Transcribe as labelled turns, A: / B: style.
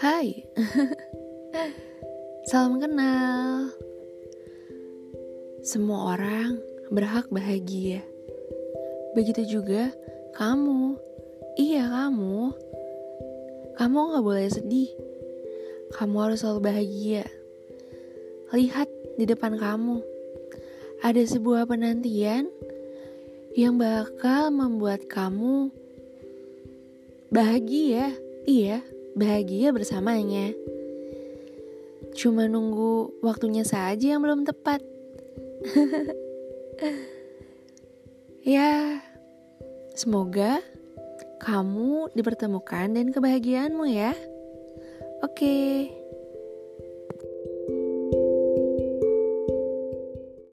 A: Hai, salam kenal. Semua orang berhak bahagia. Begitu juga kamu. Iya, kamu. Kamu gak boleh sedih. Kamu harus selalu bahagia. Lihat di depan kamu. Ada sebuah penantian yang bakal membuat kamu bahagia. Iya, bahagia bersamanya. Cuma nunggu waktunya saja yang belum tepat. ya, semoga kamu dipertemukan dan kebahagiaanmu ya. Oke.